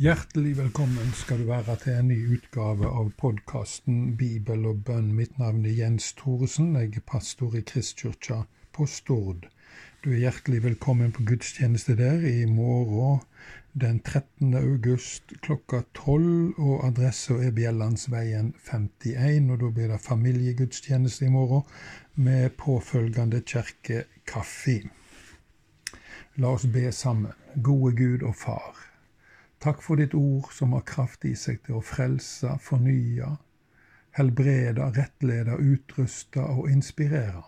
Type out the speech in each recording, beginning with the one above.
Hjertelig velkommen skal du være til en ny utgave av podkasten Bibel og bønn. Mitt navn er Jens Thoresen. Jeg er pastor i Kristkirka på Stord. Du er hjertelig velkommen på gudstjeneste der i morgen den 13. august klokka 12, og adressa er Bjellandsveien 51. Og da blir det familiegudstjeneste i morgen med påfølgende kirkekaffe. La oss be sammen. Gode Gud og Far. Takk for ditt ord som har kraft i seg til å frelse, fornye, helbrede, rettlede, utruste og inspirere.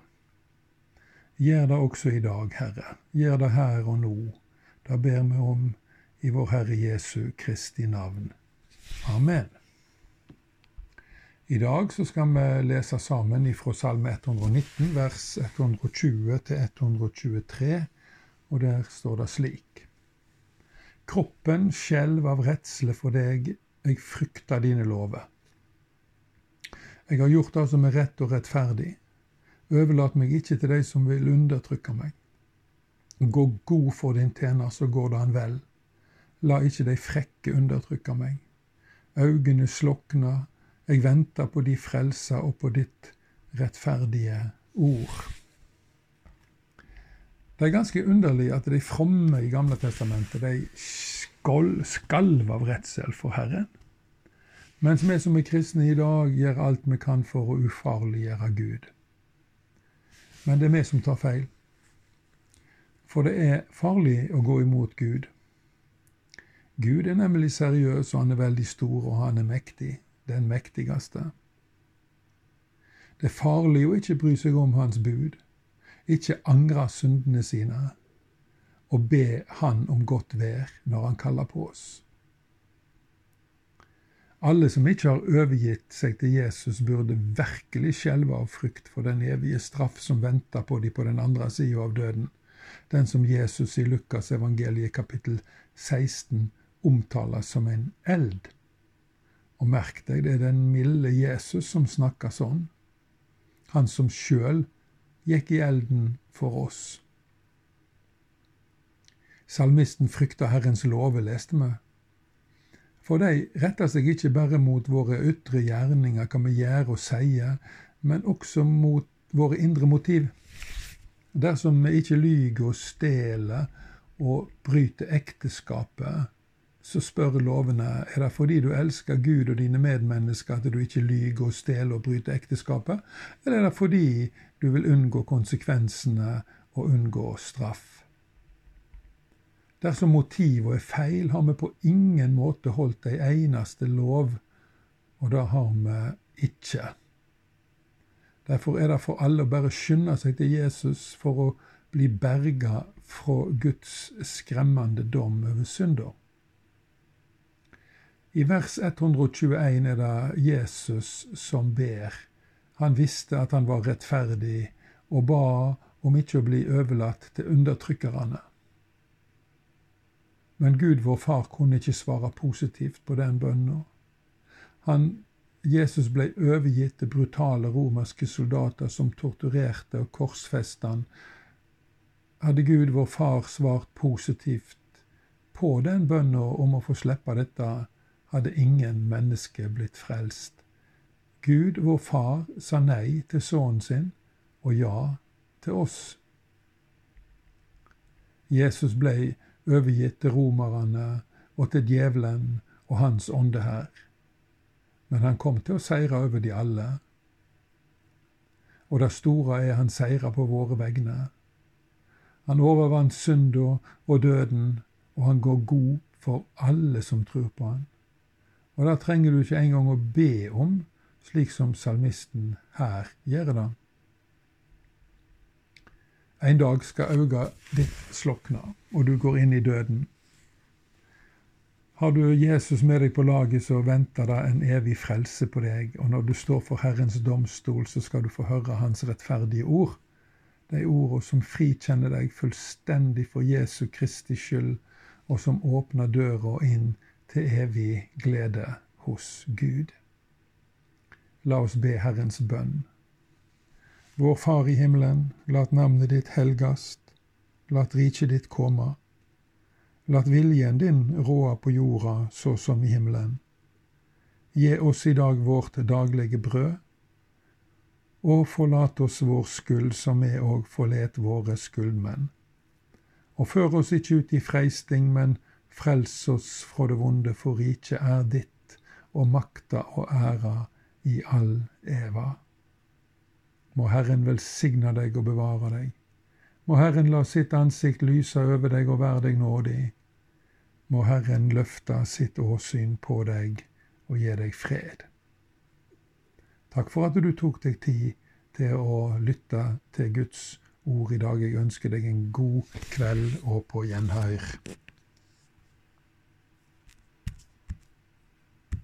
Gjør det også i dag, Herre. Gjør det her og nå. Det ber vi om i vår Herre Jesu Kristi navn. Amen. I dag så skal vi lese sammen fra Salme 119, vers 120 til 123, og der står det slik. Kroppen skjelv av redsle for deg, jeg frykter dine lover. Jeg har gjort det som er rett og rettferdig. Overlat meg ikke til de som vil undertrykke meg. Gå god for din tjener, så går det han vel. La ikke de frekke undertrykke meg. Øynene slokna, jeg venter på de frelser og på ditt rettferdige ord. Det er ganske underlig at de fromme i Gamle testamentet de skalv av redsel for Herren. Mens vi som er kristne i dag, gjør alt vi kan for å ufarliggjøre Gud. Men det er vi som tar feil. For det er farlig å gå imot Gud. Gud er nemlig seriøs, og han er veldig stor, og han er mektig. Den mektigste. Det er farlig å ikke bry seg om hans bud ikke angre syndene sine og be Han om godt vær når Han kaller på oss. Alle som ikke har overgitt seg til Jesus, burde virkelig skjelve av frykt for den evige straff som venter på de på den andre sida av døden, den som Jesus i Lukas evangeliet kapittel 16 omtaler som en eld. Og merk deg, det er den milde Jesus som snakker sånn, han som sjøl gikk i elden for oss. Salmisten frykter Herrens love, leste vi. For de retter seg ikke bare mot våre ytre gjerninger, hva vi gjør og sier, men også mot våre indre motiv. Dersom vi ikke lyger og stjeler og bryter ekteskapet, så spør lovene er det fordi du elsker Gud og dine medmennesker at du ikke lyger og stjeler og bryter ekteskapet, eller er det fordi du vil unngå konsekvensene og unngå straff? Dersom motivet er feil, har vi på ingen måte holdt ei eneste lov, og det har vi ikke. Derfor er det for alle å bare skynde seg til Jesus for å bli berga fra Guds skremmende dom over synder. I vers 121 er det Jesus som ber. Han visste at han var rettferdig, og ba om ikke å bli overlatt til undertrykkerne. Men Gud, vår Far, kunne ikke svare positivt på den bønna. Jesus ble overgitt til brutale romerske soldater som torturerte og korsfestet han. Hadde Gud, vår Far, svart positivt på den bønna om å få slippe dette, hadde ingen mennesker blitt frelst. Gud, vår Far, sa nei til sønnen sin og ja til oss. Jesus ble overgitt til romerne og til djevelen og hans ånde her. Men han kom til å seire over de alle. Og det store er han seira på våre vegne. Han overvant synda og døden, og han går god for alle som tror på han. Og det trenger du ikke engang å be om, slik som salmisten her gjør det. En dag skal auga ditt slokne, og du går inn i døden. Har du Jesus med deg på laget, så venter det en evig frelse på deg, og når du står for Herrens domstol, så skal du få høre Hans rettferdige ord. De ordene som frikjenner deg fullstendig for Jesu Kristi skyld, og som åpner døra inn til evig glede hos Gud. La oss be Herrens bønn. Vår Far i himmelen, lat navnet ditt helgast, lat riket ditt komme. Lat viljen din råde på jorda så som i himmelen. Gi oss i dag vårt daglige brød, og forlat oss vår skyld som vi òg forlet våre skyldmenn. Og før oss ikke ut i freisting, men frels oss fra det vonde, for riket er ditt, og makta og æra i all eva. Må Herren velsigne deg og bevare deg. Må Herren la sitt ansikt lyse over deg og være deg nådig. Må Herren løfte sitt åsyn på deg og gi deg fred. Takk for at du tok deg tid til å lytte til Guds ord i dag. Jeg ønsker deg en god kveld og på gjenhør.